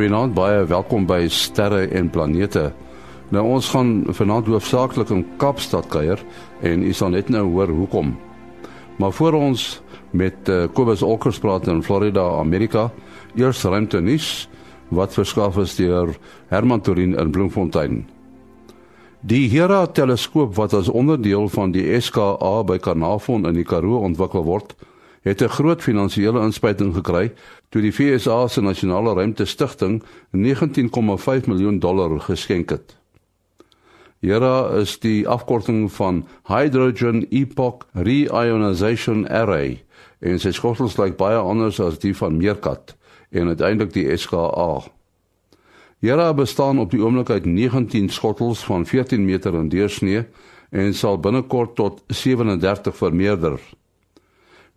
Goeienaand, baie welkom by Sterre en Planete. Nou ons gaan vanaand hoofsaaklik in Kaapstad kuier en u sal net nou hoor hoekom. Maar voor ons met uh, Kobus Olkers praat in Florida, Amerika, eers ruimte nuus wat verskaf is deur Herman Torin in Bloemfontein. Die Hera teleskoop wat as onderdeel van die SKA by Carnarvon in die Karoo ontwikkel word, het 'n groot finansiële inspuiting gekry toe die FSA se nasionale ruimtestigting 19,5 miljoen dollar geskenk het. Hera is die afkorting van Hydrogen Epoch Reionization Array en sy skottels lyk baie anders as die van Meerkat en uiteindelik die SKA. Hera bestaan op die oomblik uit 19 skottels van 14 meter in deursnee en sal binnekort tot 37 vermeerder.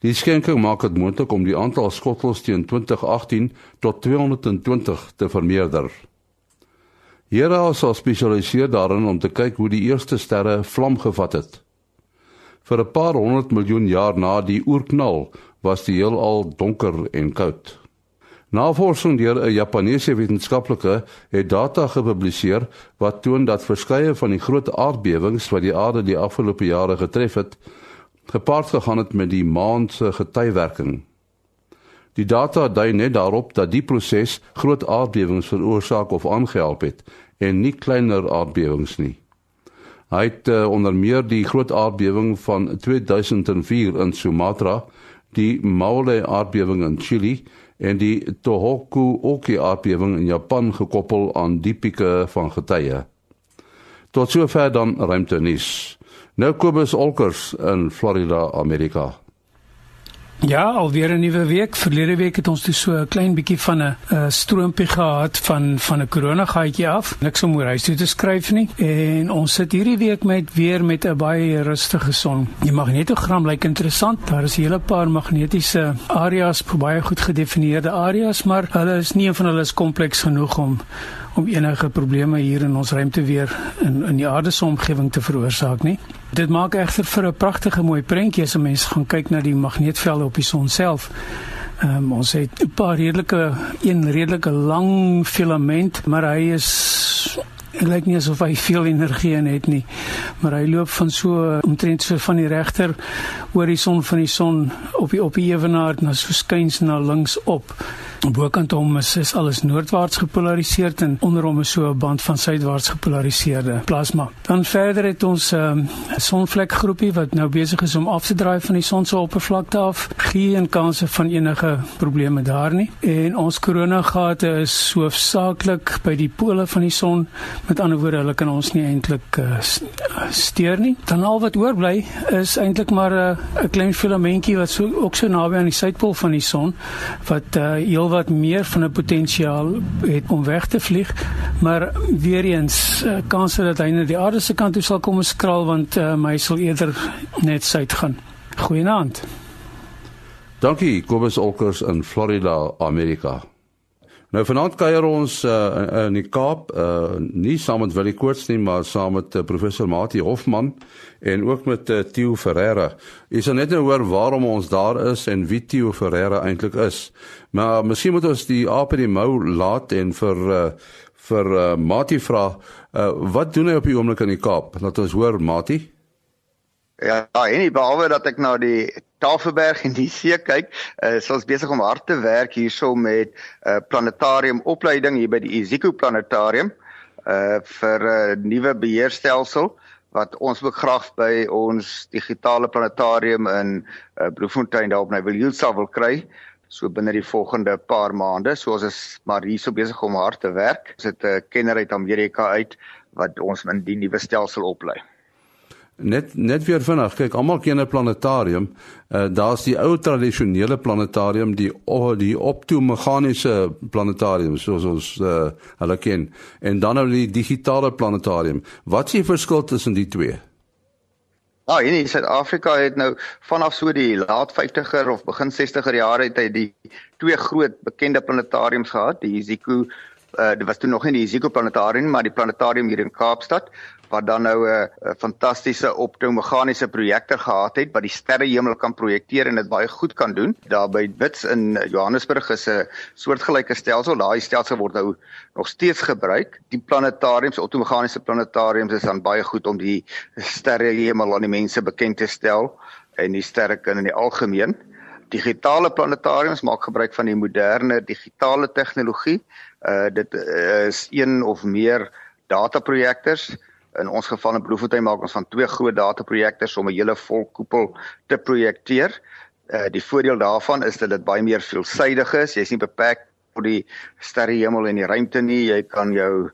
Die skenking maak dit moontlik om die aantal skottels teen 2018 tot 220 te vermeerder. Hierra sal spesialiseer daarin om te kyk hoe die eerste sterre vlam gevat het. Vir 'n paar honderd miljoen jaar na die oerknal was die heelal donker en koud. Navorsing deur 'n Japannese wetenskaplike het data gepubliseer wat toon dat verskeie van die groot aardbewings wat die aarde die afgelope jare getref het, gepaard gegaan het met die maan se getywerking. Die data dui net daarop dat die proses groot aardbewings veroorsaak of aangehelp het en nie kleiner aardbewings nie. Hy het uh, onder meer die groot aardbewing van 2004 in Sumatra, die Maule aardbewing in Chili en die Tohoku Oki aardbewing in Japan gekoppel aan die pieke van getye. Tot sover dan ruimte nuus. Nou Kobus Olkers in Florida, Amerika. Ja, alweer 'n nuwe week. Verlede week het ons dus so 'n klein bietjie van 'n uh, stroompie gehad van van 'n koronagaatjie af. Niks om oor huis toe te skryf nie. En ons sit hierdie week met weer met 'n baie rustige son. Die magnetogram lyk interessant. Daar is 'n hele paar magnetiese areas, baie goed gedefinieerde areas, maar hulle is nie een van hulle is kompleks genoeg om om enige probleme hier in ons ruimte weer in in die aarde se omgewing te veroorsaak nie. Dit maak egter vir 'n pragtige mooi prentjie as 'n mens gaan kyk na die magneetvelde op die son self. Um, ons het 'n paar redelike een redelike lang filament, maar hy is Dit lyk nie asof hy veel energie in het nie, maar hy loop van so omtrent so van die regter horison van die son op die op die ewenaar na so skuins na links op. Bokant hom is, is alles noordwaarts gepolariseer en onder hom is so 'n band van suidwaarts gepolariseerde plasma. Dan verder het ons 'n um, sonvlekgroepie wat nou besig is om af te draai van die son se oppervlakte af. Geen kanse van enige probleme daar nie. En ons koronagate is hoofsaaklik by die pole van die son. Met ander woorde, hulle kan ons nie eintlik uh, steur nie. Dan al wat oorbly is eintlik maar 'n uh, klein filamentjie wat so ook so naby aan die suidpool van die son wat uh, heel wat meer van 'n potensiaal het om weg te vlieg, maar weer eens uh, kans dat hy na die aarde se kant toe sal kom skraal want uh, my sal eerder net suid gaan. Goeienaand. Dankie Kobus Olkers in Florida, Amerika. Nou vanaand kuier ons uh, in die Kaap, uh, nie saam met Willie Koorts nie, maar saam met uh, professor Mati Hofman en ook met uh, Theo Ferreira. Jy sal net nou hoor waarom ons daar is en wie Theo Ferreira eintlik is. Maar miskien moet ons die aap in die mou laat en vir uh, vir uh, Mati vra, uh, wat doen hy op die oomblik in die Kaap? Laat ons hoor Mati. Ja, en nie behalwe dat ek na die Tafelberg en die see kyk, uh, is ons besig om hard te werk hierso met 'n uh, planetarium opleiding hier by die Iziko Planetarium uh vir 'n uh, nuwe beheerstelsel wat ons ook graag by ons digitale planetarium in uh, Bloemfontein daar op Nywyl wil kry so binne die volgende paar maande. So ons is maar hierso besig om hard te werk. Ons het 'n uh, kenner uit Amerika uit wat ons in die nuwe stelsel oplei. Net net weer vinnig, kyk, almal ken 'n planetarium. Uh daar's die ou tradisionele planetarium, die oh, die optomeganiese planetarium soos ons uh hulle ken. En dan nou die digitale planetarium. Wat is die verskil tussen die twee? In in Suid-Afrika het nou vanaf so die laat 50er of begin 60er jare het hy die twee groot bekende planetariums gehad, die Iziko uh dit was toe nog nie die Iziko planetarium maar die planetarium hier in Kaapstad wat dan nou 'n fantastiese optomeganiese projektor gehad het wat die sterrehemel kan projekteer en dit baie goed kan doen. Daar by Wits in Johannesburg is 'n soortgelyke stelsel. Daai stelsel word nou nog steeds gebruik. Die planetariums, optomeganiese planetariums is dan baie goed om die sterrehemel aan die mense bekend te stel en die sterrekunde in die algemeen. Digitale planetariums maak gebruik van die moderne digitale tegnologie. Uh dit is een of meer dataprojektors. In ons geval in Bloemfontein maak ons van twee groot dataprojektors om 'n hele volkoepel te projekteer. Uh die voordeel daarvan is dat dit baie meer veelsidig is. Jy's nie beperk tot die sterrehemel en die ruimte nie. Jy kan jou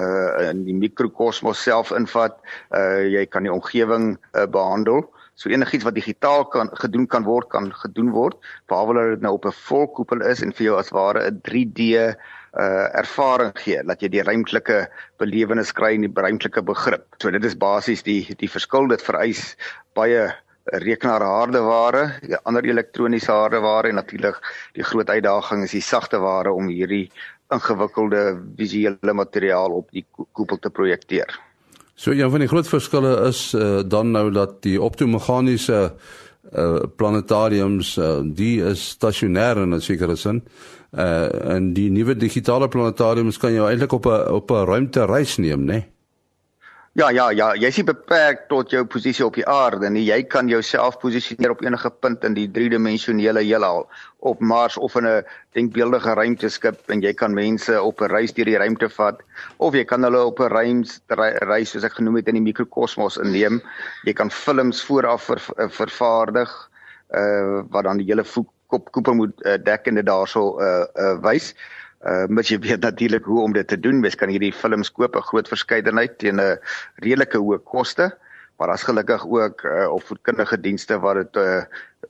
uh in die mikrokosmos self invat. Uh jy kan die omgewing uh, behandel. So enigiets wat digitaal kan gedoen kan word kan gedoen word behalwe dat dit nou op 'n volkoepel is en vir jou as ware 'n 3D uh ervaring gee dat jy die ruimtelike belewenis kry en die ruimtelike begrip. So dit is basies die die verskil dit vereis baie rekenaarhardeware, die ander elektroniese hardeware en natuurlik die groot uitdaging is die sagte ware om hierdie ingewikkelde visuele materiaal op die koepel te projekteer. So een van die groot verskille is uh, dan nou dat die optomeganiese uh, planetariums uh, die is stasionêr in 'n sekere sin. Uh, en die nuwe digitale planetariums kan jou eintlik op 'n op 'n ruimte reis neem, né? Nee? Ja, ja, ja, jy is beperk tot jou posisie op die aarde nie. Jy kan jouself posisioneer op enige punt in die driedimensionele heelal, op Mars of in 'n denkbeeldige ruimteskip en jy kan mense op 'n reis deur die ruimte vat of jy kan hulle op 'n reis reis soos ek genoem het in die mikrokosmos inneem. Jy kan films vooraf ver, vervaardig uh wat dan die hele kop koepel moet uh, dek en dit daarso uh, uh wys. Uh mits jy weet natuurlik hoe om dit te doen. Mens kan hierdie films koop 'n groot verskeidenheid teen 'n redelike hoë koste, maar as gelukkig ook uh opvoedkundige dienste wat dit uh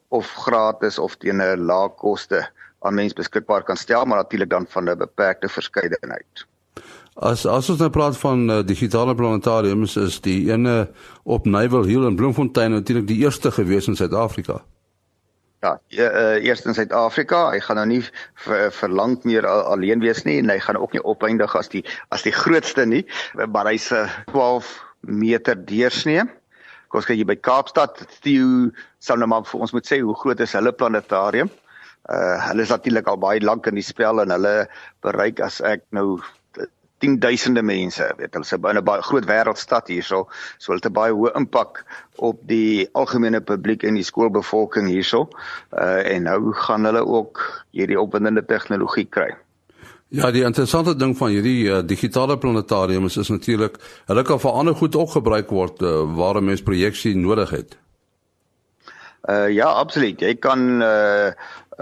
of gratis of teen 'n lae koste aan mense beskikbaar kan stel, maar natuurlik dan van 'n beperkte verskeidenheid. As as ons nou praat van uh, digitale planetariums is die ene op Nyvel Hill in Bloemfontein natuurlik die eerste gewees in Suid-Afrika. Ja, uh, eers in Suid-Afrika, hy gaan nou nie vir lank meer alleen wees nie en hy gaan ook nie opeindig as die as die grootste nie, maar hy's 'n uh, 12 meter deursnee. Kom ons kyk hier by Kaapstad, Theo sal nou maar vir ons moet sê hoe groot is hulle planetarium. Uh hulle is natuurlik al baie lank in die spel en hulle bereik as ek nou tienduisende mense, weet hulle se in 'n baie groot wêreldstad hierso, so hulle het 'n baie hoë impak op die algemene publiek en die skoolbevolking hierso. Uh en nou gaan hulle ook hierdie opwindende tegnologie kry. Ja, die interessante ding van hierdie uh, digitale planetariums is natuurlik hulle kan vir ander goed ook gebruik word uh, waar 'n mens projeksie nodig het. Uh ja, absoluut. Jy kan uh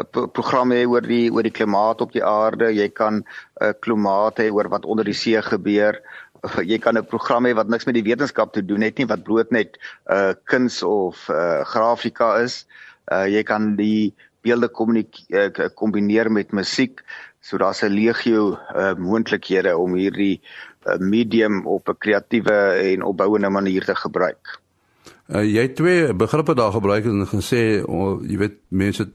program hê oor die oor die klimaat op die aarde. Jy kan 'n uh, klimaat hê oor wat onder die see gebeur. Jy kan 'n program hê wat niks met die wetenskap te doen het nie, wat bloot net uh, kuns of uh, grafika is. Uh, jy kan die beelde uh, kombineer met musiek. So daar's 'n legio uh, moontlikhede om hierdie uh, medium op 'n kreatiewe en opbouende manier te gebruik. Uh, jy het twee begrippe daar gebruik en gesê oh, jy weet mense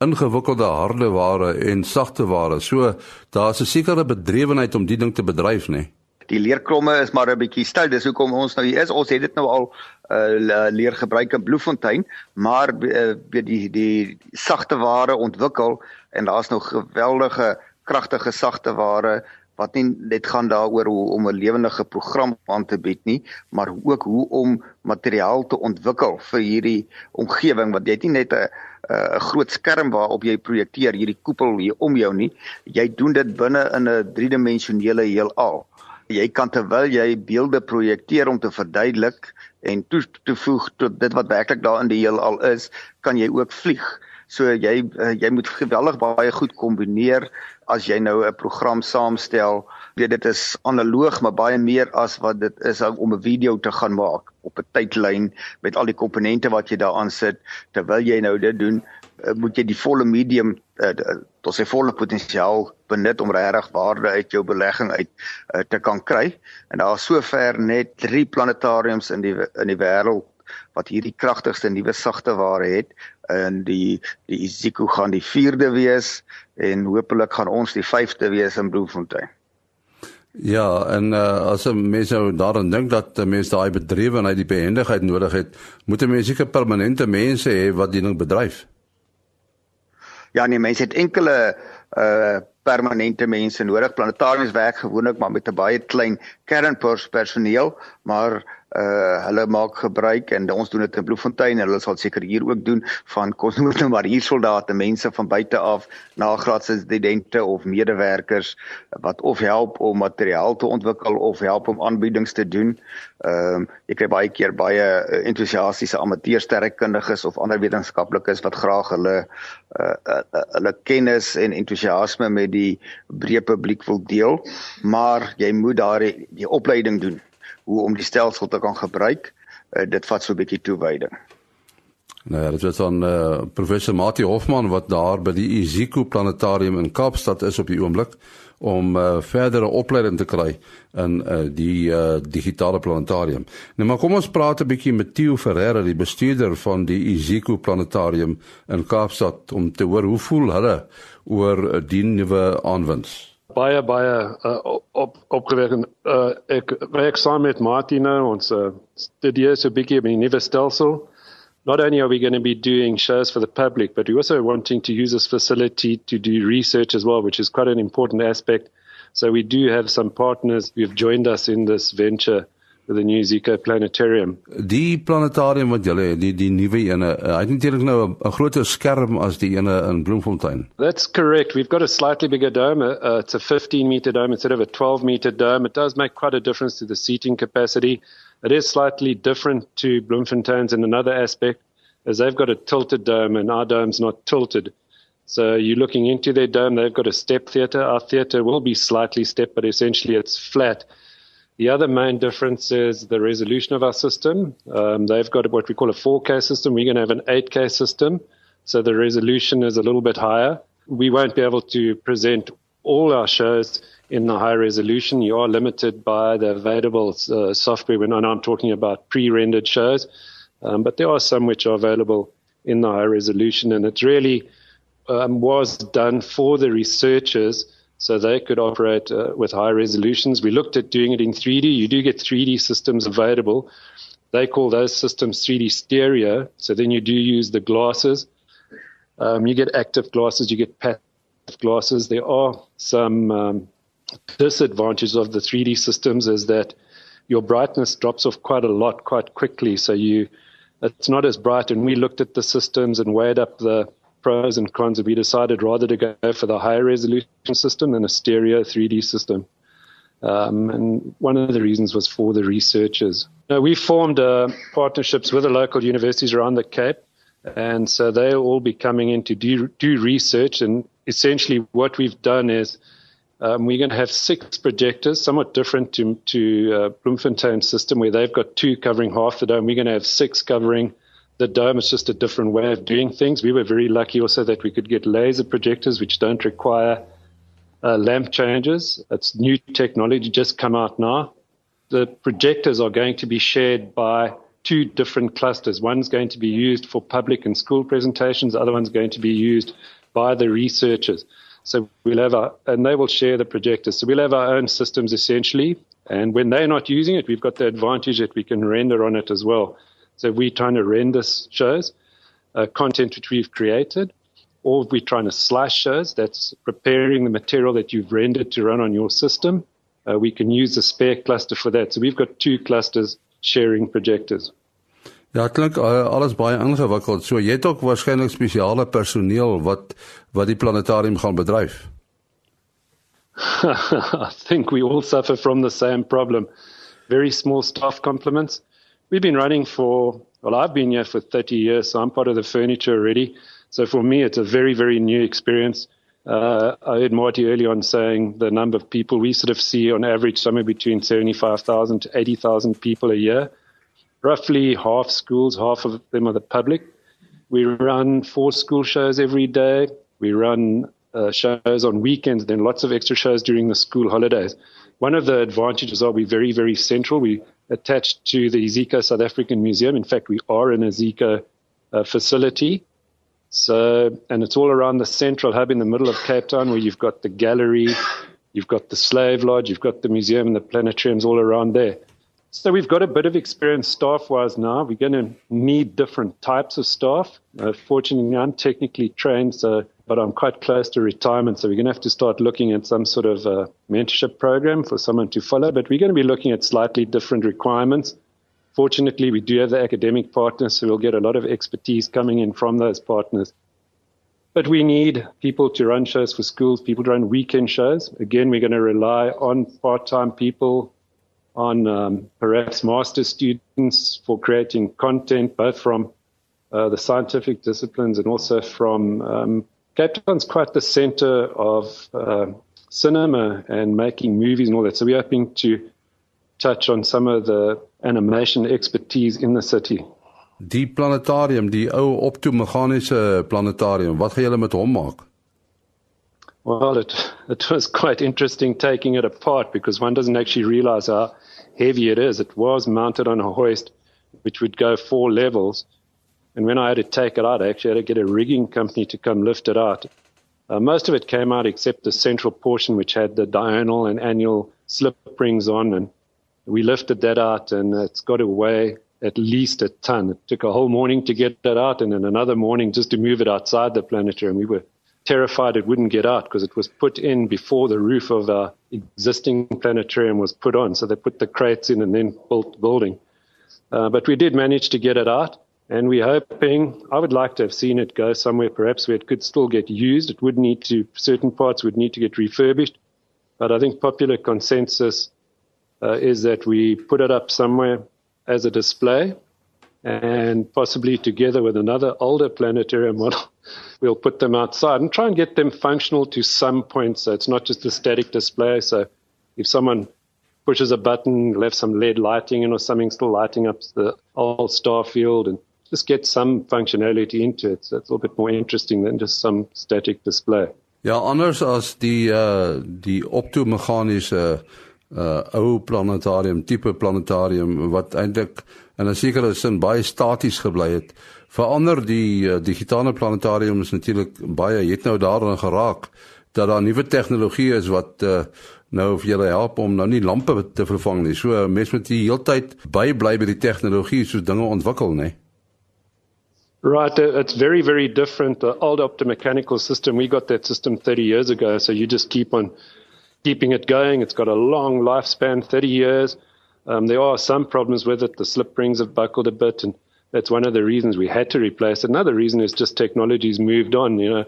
ingewikkelde harde ware en sagte ware. So daar's 'n sekere bedrywenheid om die ding te bedryf, nê. Nee. Die leerkromme is maar 'n bietjie styl. Dis hoekom ons nou hier is. Ons het dit nou al uh leer gebruik in Bloemfontein, maar uh, die die sagte ware ontwikkel en daar's nou geweldige kragtige sagte ware wat nie net gaan daaroor hoe om 'n lewendige program aan te bied nie, maar ook hoe om materiaal te ontwikkel vir hierdie omgewing wat jy nie net 'n 'n groot skerm waarop jy projekteer hierdie koepel hier om jou nie. Jy doen dit binne in 'n driedimensionele heelal. Jy kan terwyl jy beelde projekteer om te verduidelik en toe te voeg tot dit wat werklik daar in die heelal is, kan jy ook vlieg. So jy uh, jy moet geweldig baie goed kombineer as jy nou 'n program saamstel. Weet dit is analoog, maar baie meer as wat dit is om 'n video te gaan maak op 'n tydlyn met al die komponente wat jy daaraan sit. Terwyl jy nou dit doen, uh, moet jy die volle medium uh, tot sy volle potensiaal benut om regtig waarde uit jou belegging uit uh, te kan kry. En daar is sover net 3 planetariums in die in die wêreld wat hierdie kragtigste nuwe sagte ware het en die die Isiko gaan die 4de wees en hopelik gaan ons die 5de wees in Bloemfontein. Ja, en uh, as mense nou daaraan dink dat mense daai bedrywenheid die behendigheid nodig het, moet mense seker permanente mense hê wat die ding bedryf. Ja, nee, mense het enkele uh permanente mense nodig. Planetariums werk gewoonlik maar met 'n baie klein kernpersoneel, maar uh hulle maak gebruik en ons doen dit in Bloemfontein en hulle sal seker hier ook doen van kos moet nou maar hier soldate mense van buite af nagraadse studente of medewerkers wat of help om materiaal te ontwikkel of help om aanbiedings te doen. Ehm um, ek kry baie keer baie uh, entoesiastiese amateursterrekundiges of ander wetenskaplikes wat graag hulle uh, uh, hulle kennis en entoesiasme met die breë publiek wil deel, maar jy moet daar die, die opleiding doen hoe om die stelsel te kan gebruik. Uh, dit vat so 'n bietjie toewyding. Nou ja, dit is dan uh, professor Mati Hofman wat daar by die Iziko Planetarium in Kaapstad is op die oomblik om uh, verdere opleiding te kry in uh, die uh, digitale planetarium. Nou maar kom ons praat 'n bietjie met Theo Ferreira, die bestuurder van die Iziko Planetarium in Kaapstad om te hoor hoe voel hulle oor die nuwe aanwinst baie baie uh, op opgewek en uh, ek werk saam met Martina ons uh, studie so bietjie op die nuwe stelsel. Not only are we going to be doing shows for the public but we also wanting to use this facility to do research as well which is quite an important aspect. So we do have some partners who have joined us in this venture the new Zika planetarium. Die planetarium wat julle die die nuwe ene, uh, hy het natuurlik nou 'n groter skerm as die ene in Bloemfontein. That's correct. We've got a slightly bigger dome. Uh, it's a 15 meter dome instead of a 12 meter dome. It does make quite a difference to the seating capacity. It is slightly different to Bloemfontein's in another aspect, as they've got a tilted dome and our dome's not tilted. So you're looking into their dome, they've got a step theatre. Our theatre will be slightly stepped, but essentially it's flat. The other main difference is the resolution of our system. Um, they've got what we call a 4K system. We're going to have an 8K system. So the resolution is a little bit higher. We won't be able to present all our shows in the high resolution. You are limited by the available uh, software. When I'm talking about pre-rendered shows, um, but there are some which are available in the high resolution, and it really um, was done for the researchers so they could operate uh, with high resolutions. We looked at doing it in 3D. You do get 3D systems available. They call those systems 3D stereo. So then you do use the glasses. Um, you get active glasses, you get passive glasses. There are some um, disadvantages of the 3D systems is that your brightness drops off quite a lot quite quickly. So you, it's not as bright. And we looked at the systems and weighed up the pros and cons, we decided rather to go for the higher resolution system than a stereo 3D system. Um, and one of the reasons was for the researchers. Now, we formed uh, partnerships with the local universities around the Cape, and so they'll all be coming in to do, do research. And essentially, what we've done is um, we're going to have six projectors, somewhat different to, to uh, Bloemfontein's system, where they've got two covering half the dome. We're going to have six covering the dome is just a different way of doing things. We were very lucky also that we could get laser projectors, which don't require uh, lamp changes. It's new technology just come out now. The projectors are going to be shared by two different clusters. One's going to be used for public and school presentations. The other one's going to be used by the researchers. So we'll have our, and they will share the projectors. So we'll have our own systems essentially. And when they're not using it, we've got the advantage that we can render on it as well. So we're trying to render shows, uh, content which we've created, or we're trying to slice shows. That's preparing the material that you've rendered to run on your system. Uh, we can use a spare cluster for that. So we've got two clusters sharing projectors. Ja, klink uh, alles baie ingewikkeld. So jy het ook waarskynlik spesiale personeel wat wat die planetarium gaan bedryf. I think we all suffer from the same problem. Very small staff complements. We've been running for, well, I've been here for 30 years, so I'm part of the furniture already. So for me, it's a very, very new experience. Uh, I heard Marty early on saying the number of people we sort of see on average somewhere between 75,000 to 80,000 people a year. Roughly half schools, half of them are the public. We run four school shows every day. We run uh, shows on weekends, then lots of extra shows during the school holidays. One of the advantages are we're very, very central. We attached to the Zika South African Museum. In fact, we are in a Zika uh, facility. So, and it's all around the central hub in the middle of Cape Town where you've got the gallery, You've got the slave lodge, you've got the museum and the planetariums all around there. So we've got a bit of experience staff-wise now. We're going to need different types of staff. Uh, fortunately, I'm technically trained, so but I'm quite close to retirement, so we're going to have to start looking at some sort of uh, mentorship program for someone to follow. But we're going to be looking at slightly different requirements. Fortunately, we do have the academic partners, so we'll get a lot of expertise coming in from those partners. But we need people to run shows for schools, people to run weekend shows. Again, we're going to rely on part-time people on um, perhaps master students for creating content, both from uh, the scientific disciplines and also from um, Cape Town's quite the center of uh, cinema and making movies and all that. So we're hoping to touch on some of the animation expertise in the city. Die planetarium, die ou optomeganiese planetarium, wat gaan julle met hom maak? Well, it it was quite interesting taking it apart because one doesn't actually realize how heavy it is. It was mounted on a hoist, which would go four levels. And when I had to take it out, I actually had to get a rigging company to come lift it out. Uh, most of it came out except the central portion, which had the diurnal and annual slip rings on. And we lifted that out, and it's got to weigh at least a ton. It took a whole morning to get that out, and then another morning just to move it outside the planetarium. We were terrified it wouldn't get out because it was put in before the roof of our existing planetarium was put on. So they put the crates in and then built the building. Uh, but we did manage to get it out. And we're hoping, I would like to have seen it go somewhere perhaps where it could still get used. It would need to, certain parts would need to get refurbished. But I think popular consensus uh, is that we put it up somewhere as a display and possibly together with another older planetarium model, we'll put them outside and try and get them functional to some point. So it's not just a static display. So if someone pushes a button, left some LED lighting in or something still lighting up the old star field and just get some functionality into it. So it's a little bit more interesting than just some static display. Ja, anders as die uh die optomeganiese uh ou planetarium tipe planetarium wat eintlik in 'n sekere sin baie staties gebly het. Verander die uh, digitale planetarium is natuurlik baie het nou daarin geraak dat daar nuwe tegnologie is wat uh nou vir julle help om nou nie lampe te vervang nie. So mense moet die heeltyd bybly by die tegnologie soos dinge ontwikkel, nê. Nee. Right, it's very, very different. The old optomechanical system, we got that system 30 years ago, so you just keep on keeping it going. It's got a long lifespan, 30 years. Um, there are some problems with it. The slip rings have buckled a bit, and that's one of the reasons we had to replace. Another reason is just technology's moved on. You know,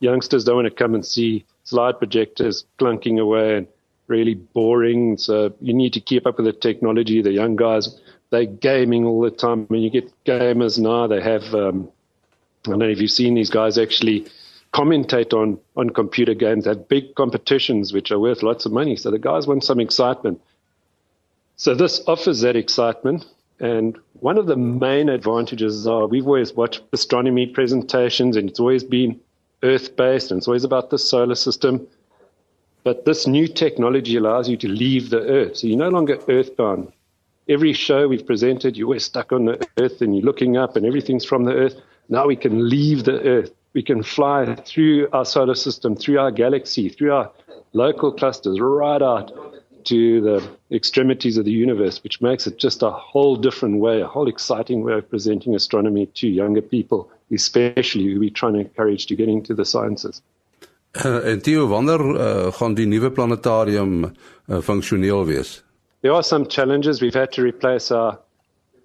youngsters don't want to come and see slide projectors clunking away and really boring. So you need to keep up with the technology. The young guys they're gaming all the time. I mean, you get gamers now. They have. Um, I don't know if you've seen these guys actually commentate on on computer games. They have big competitions which are worth lots of money. So the guys want some excitement. So this offers that excitement. And one of the main advantages are we've always watched astronomy presentations, and it's always been Earth based, and it's always about the solar system. But this new technology allows you to leave the Earth. So you're no longer earthbound every show we've presented, you were stuck on the earth and you're looking up and everything's from the earth. Now we can leave the earth. We can fly through our solar system, through our galaxy, through our local clusters, right out to the extremities of the universe, which makes it just a whole different way, a whole exciting way of presenting astronomy to younger people, especially who we're trying to encourage to get into the sciences. Uh, en Theo, wanneer uh, gaan die nuwe planetarium uh, funksioneel wees? There are some challenges. We've had to replace our,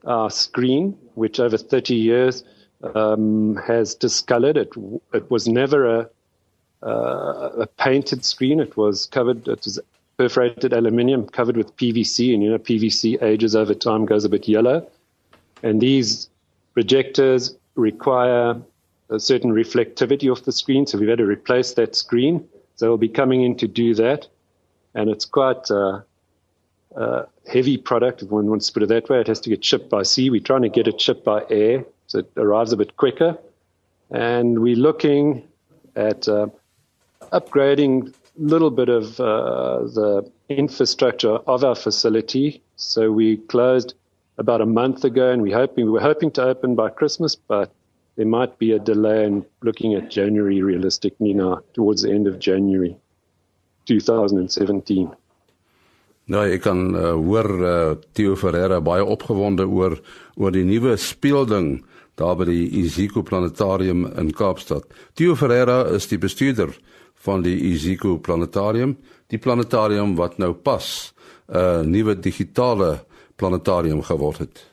our screen, which over 30 years um, has discolored. It, it was never a, uh, a painted screen. It was covered, it was perforated aluminium covered with PVC, and you know, PVC ages over time, goes a bit yellow. And these projectors require a certain reflectivity of the screen, so we've had to replace that screen. So we'll be coming in to do that. And it's quite uh, uh, heavy product, if one wants to put it that way. It has to get shipped by sea. We're trying to get it shipped by air, so it arrives a bit quicker. And we're looking at uh, upgrading a little bit of uh, the infrastructure of our facility. So we closed about a month ago, and we hoping we were hoping to open by Christmas, but there might be a delay in looking at January realistically now, towards the end of January. 2017. Nou, ek kan uh, hoor uh, Theo Ferreira baie opgewonde oor oor die nuwe speelding daar by die Iziko Planetarium in Kaapstad. Theo Ferreira is die bestuurder van die Iziko Planetarium, die planetarium wat nou pas 'n uh, nuwe digitale planetarium geword het.